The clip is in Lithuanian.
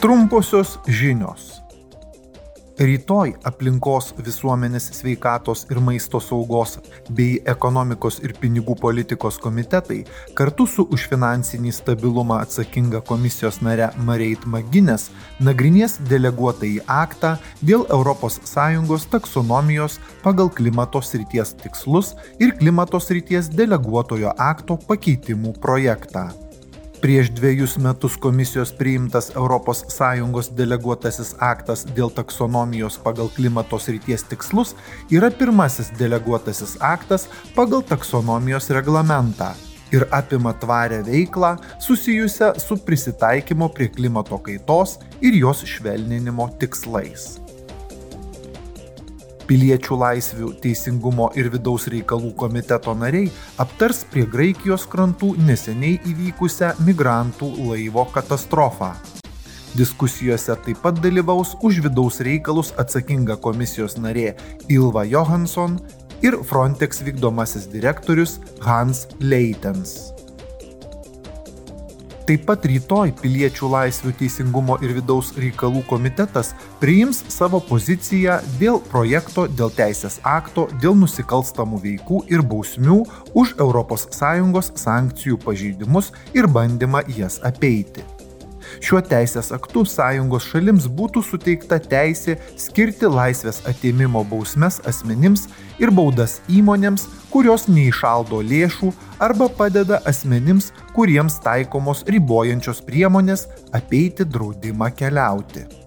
Trumposios žinios. Rytoj aplinkos visuomenės sveikatos ir maisto saugos bei ekonomikos ir pinigų politikos komitetai kartu su už finansinį stabilumą atsakinga komisijos nare Mareit Maginės nagrinės deleguotąjį aktą dėl ES taksonomijos pagal klimato srities tikslus ir klimato srities deleguotojo akto pakeitimų projektą. Prieš dviejus metus komisijos priimtas ES deleguotasis aktas dėl taksonomijos pagal klimato srities tikslus yra pirmasis deleguotasis aktas pagal taksonomijos reglamentą ir apima tvarę veiklą susijusią su prisitaikymo prie klimato kaitos ir jos švelninimo tikslais piliečių laisvių, teisingumo ir vidaus reikalų komiteto nariai aptars prie Graikijos krantų neseniai įvykusią migrantų laivo katastrofą. Diskusijose taip pat dalyvaus už vidaus reikalus atsakinga komisijos narė Ilva Johansson ir Frontex vykdomasis direktorius Hans Leitens. Taip pat rytoj Piliečių laisvių teisingumo ir vidaus reikalų komitetas priims savo poziciją dėl projekto dėl teisės akto dėl nusikalstamų veikų ir bausmių už ES sankcijų pažeidimus ir bandymą jas apeiti. Šiuo teisės aktu sąjungos šalims būtų suteikta teisė skirti laisvės atėmimo bausmes asmenims ir baudas įmonėms, kurios neišaldo lėšų arba padeda asmenims, kuriems taikomos ribojančios priemonės apeiti draudimą keliauti.